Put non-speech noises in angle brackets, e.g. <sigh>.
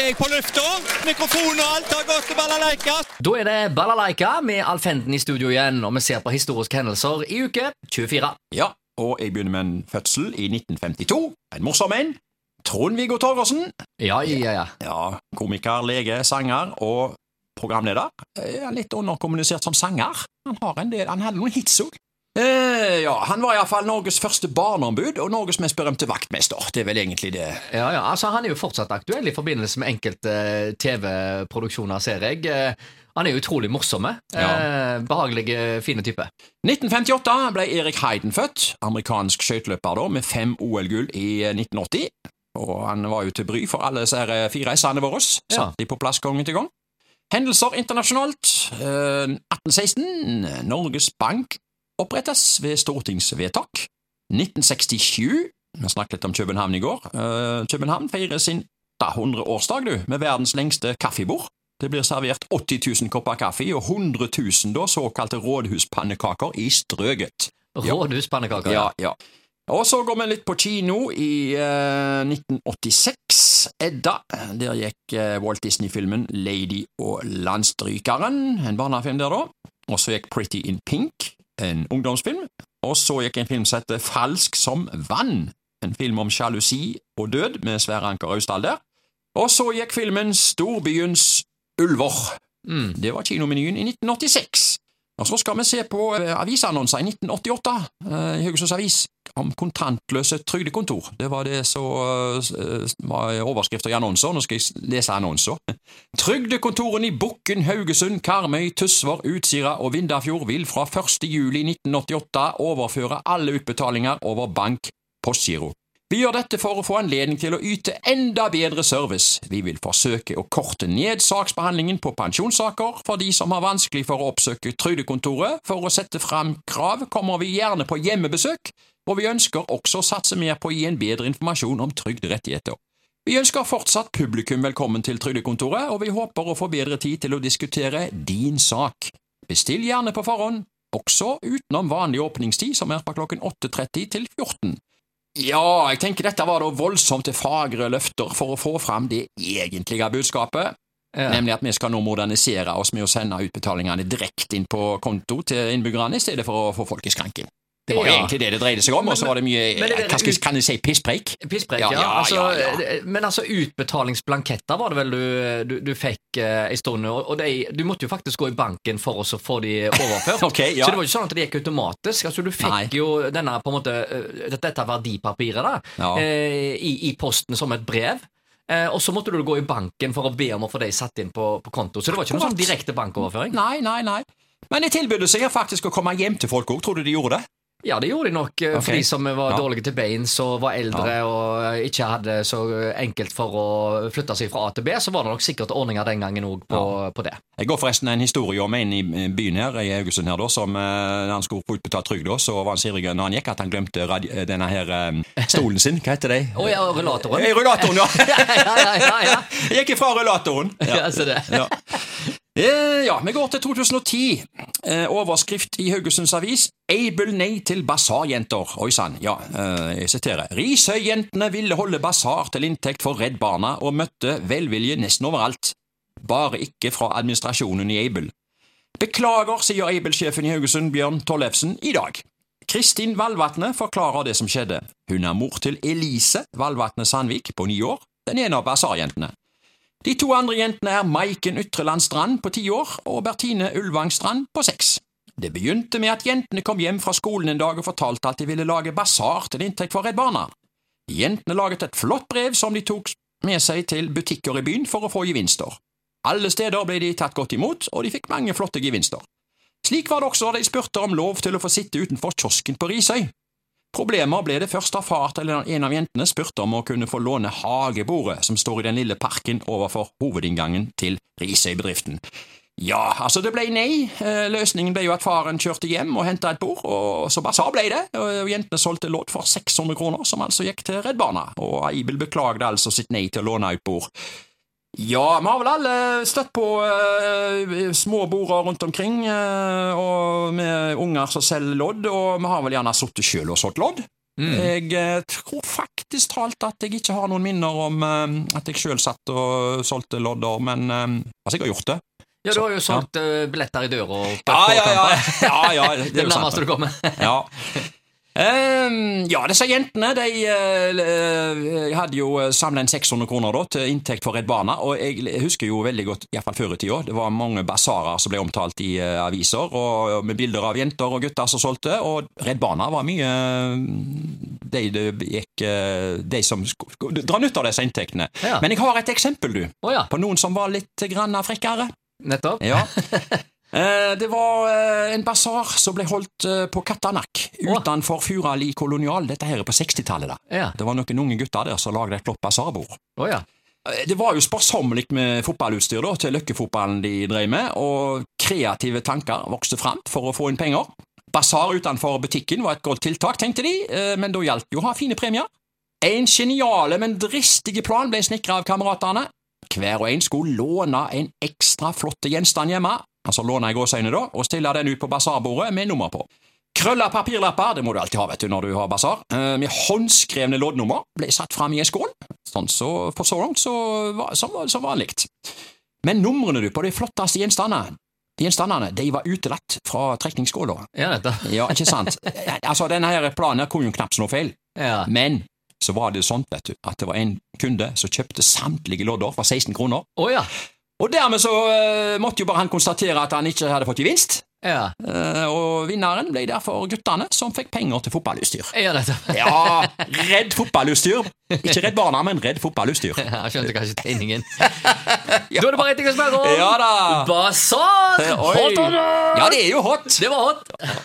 er jeg på lufta. Mikrofon og alt har gått til balalaika. Da er det Balalaika med Alf Henden i studio igjen, og vi ser på historiske hendelser i uke 24. Ja, og jeg begynner med en fødsel i 1952. En morsom en. Trond-Viggo Torgersen. Ja, ja, ja. Ja, komiker, lege, sanger og programleder. Eh, litt underkommunisert som sanger. Han har en del, han hadde noen hits òg. Eh, ja, han var iallfall Norges første barneombud og Norges mest berømte vaktmester. Det er vel egentlig det. Ja, ja, altså Han er jo fortsatt aktuell i forbindelse med enkelte eh, TV-produksjoner, ser jeg. Eh, Han er jo utrolig morsomme. Eh, behagelige, fine type. 1958 ble Erik Heiden født, amerikansk skøyteløper da, med fem OL-gull i eh, 1980. Og han var jo til bry for alle disse fire s-ene våre. våre. Ja. Satt de på plass gang etter gang. Hendelser internasjonalt. Eh, 1816. Norges Bank opprettes ved stortingsvedtak. 1967. Vi snakket litt om København i går. Eh, København feirer sin 100-årsdag du, med verdens lengste kaffebord. Det blir servert 80 000 kopper kaffe og 100 000 da, såkalte rådhuspannekaker i strøget. Ja. Rådhuspannekaker. Ja, ja. Og så går vi litt på kino i eh, 1986. Edda. Der gikk eh, Walt Disney-filmen Lady og Landstrykeren, en barnefilm der, da. Og så gikk Pretty in Pink, en ungdomsfilm. Og så gikk en film som heter Falsk som vann, en film om sjalusi og død, med Sverre Anker Austdal der. Og så gikk filmen Storbyens ulver. Mm. Det var kinomenyen i 1986. Og så skal vi se på eh, avisannonser i 1988 eh, i Haugesunds Avis om kontantløse trygdekontor. Det var det som eh, var overskrifter i annonser. Nå skal jeg lese annonser. <laughs> Trygdekontorene i Bukken, Haugesund, Karmøy, Tysvær, Utsira og Vindafjord vil fra 1. juli 1988 overføre alle utbetalinger over bank postgiro. Vi gjør dette for å få anledning til å yte enda bedre service. Vi vil forsøke å korte ned saksbehandlingen på pensjonssaker for de som har vanskelig for å oppsøke trygdekontoret. For å sette fram krav kommer vi gjerne på hjemmebesøk, og vi ønsker også å satse mer på å gi en bedre informasjon om trygderettigheter. Vi ønsker fortsatt publikum velkommen til Trygdekontoret, og vi håper å få bedre tid til å diskutere din sak. Bestill gjerne på forhånd, også utenom vanlig åpningstid, som er fra klokken 8.30 til 14. Ja, jeg tenker dette var da voldsomt til fagre løfter for å få fram det egentlige budskapet, Ja. nemlig at vi skal nå modernisere oss med å sende utbetalingene direkte inn på konto til innbyggerne i stedet for å få folk i skranken. Det var Ja. egentlig det det dreide seg om, og så var det mye Men det- hva skal, Kan jeg si pisspreik? Pisspreik, Ja, ja. ja, altså, ja. Men altså, utbetalingsblanketter var det vel du, du, du fikk eh, en stund, og, de, du måtte jo faktisk gå i banken for å få de overført. <laughs> okay. Så det var jo ikke sånn at det gikk automatisk. Altså, du fikk Nei. jo denne, på en måte, eh, dette, verdipapiret da, eh, i, i posten som et brev. Eh, og så måtte du gå i banken for å be om å få de satt inn på, på konto. Så det var ikke noe sånn direkte bankoverføring. Nei, nei, nei. Men de tilbød seg faktisk å komme hjem til folk òg, tror du de gjorde det? Ja, det gjorde de nok Okay. for de som var Ja. dårlige til beins og var eldre og ikke hadde så enkelt for å flytte seg fra A til B, så var det nok sikkert ordninger den gangen òg på, på det. Jeg går forresten en historie om en i byen her, i Haugesund her, da, som eh, når han skulle få utbetalt trygd, så var han sirig når han gikk at han glemte radi denne her eh, stolen sin. Hva heter det? Å ja, rullatoren. Eh, Rullatoren, ja! <laughs> ja, ja, ja, ja. <laughs> Gikk ifra rullatoren. <laughs> ja så det. Ja. Eh, ja, vi går til 2010. Eh, overskrift i Haugesunds Avis Able nei til basarjenter. Oi sann, ja, eh, jeg siterer. Risøy-jentene ville holde basar til inntekt for Redd Barna og møtte velvilje nesten overalt. Bare ikke fra administrasjonen i Able. Beklager, sier Able-sjefen i Haugesund, Bjørn Tollefsen, i dag. Kristin Valvatne forklarer det som skjedde. Hun er mor til Elise Valvatne Sandvik på ni år, den ene av basarjentene. De to andre jentene er Maiken Ytreland Strand på ti år og Bertine Ulvang Strand på seks. Det begynte med at jentene kom hjem fra skolen en dag og fortalte at de ville lage basar til inntekt for Redd Barna. Jentene laget et flott brev som de tok med seg til butikker i byen for å få gevinster. Alle steder ble de tatt godt imot, og de fikk mange flotte gevinster. Slik var det også da de spurte om lov til å få sitte utenfor kiosken på Risøy. Problemer ble det først da far til en av jentene spurte om å kunne få låne hagebordet som står i den lille parken overfor hovedinngangen til Risøy-bedriften. Ja, altså det ble nei. Eh, Løsningen ble jo at faren kjørte hjem og henta et bord, og så basar ble det. Og jentene solgte lodd for 600 kroner, som altså gikk til Redd Barna, og Aibel beklagde altså sitt nei til å låne ut bord. Ja, vi har vel alle støtt på uh, små border rundt omkring, uh, og med unger som selger lodd, og vi har vel gjerne sittet sjøl og solgt lodd. Jeg eh, tror faktisk talt at jeg ikke har noen minner om at jeg sjøl satt og solgte lodder, men altså, jeg har gjort det. Ja, du har jo solgt ja. billetter i døra. Ja, ja, ja. ja, ja det <laughs> Det er jo sant. nærmest du kommer. Ja. <laughs> Ehm, ja, disse jentene de eh, hadde jo samla inn 600 kroner da, til inntekt for Redd Barna. Og jeg husker jo veldig godt, iallfall før i tida, det var mange basarer som ble omtalt i eh, aviser, og, med bilder av jenter og gutter som solgte. Og Redd Barna var mye de, de, gikk, de som drar dra nytte av disse inntektene. Ja. Men jeg har et eksempel, du, oh, ja, på noen som var litt grann frekkere. nettopp. Ja. <laughs> Eh, Det var eh, en basar som ble holdt eh, på Katanak utenfor Furali kolonial. Dette her er på 60-tallet. da. Ja. Det var noen unge gutter der som lagde et flott basarbord. Oh, ja. Det var jo sparsommelig med fotballutstyr da, til løkkefotballen de drev med, og kreative tanker vokste fram for å få inn penger. Basar utenfor butikken var et godt tiltak, tenkte de, men da gjaldt det jo å ha fine premier. En geniale, men dristige plan ble snekra av kameratene. Hver og en skulle låne en ekstra flotte gjenstand hjemme, altså låner jeg gåseøyne da, og stiller den ut på basarbordet med nummer på. Krølla papirlapper, det må du alltid ha vet du, når du har basar, eh, med håndskrevne loddnummer ble satt fram i en skål, sånn så, for så langt så, som, som vanlig. Men numrene du på de flotteste gjenstandene, gjenstandene de var utelatt fra trekningsskåla. Ja, nettopp. Ja, ikke sant? altså, denne her planen her kunne jo knapt noe feil. Ja. Men så var det sånn vet du, at det var en kunde som kjøpte samtlige lodder for 16 kroner. Oh, ja. Og dermed så uh, måtte jo bare han konstatere at han ikke hadde fått gevinst. Ja. Uh, og vinneren ble derfor guttene som fikk penger til fotballutstyr. Ja, <laughs> Ja, redd fotballutstyr. Ikke Redd Barna, men redd fotballutstyr. <laughs> Jeg skjønte kanskje tegningen. <laughs> Da er det bare ett ting å spørre om. Ja da. Basar! Oi. Hot or not? Ja, det er jo hot. Det var hot.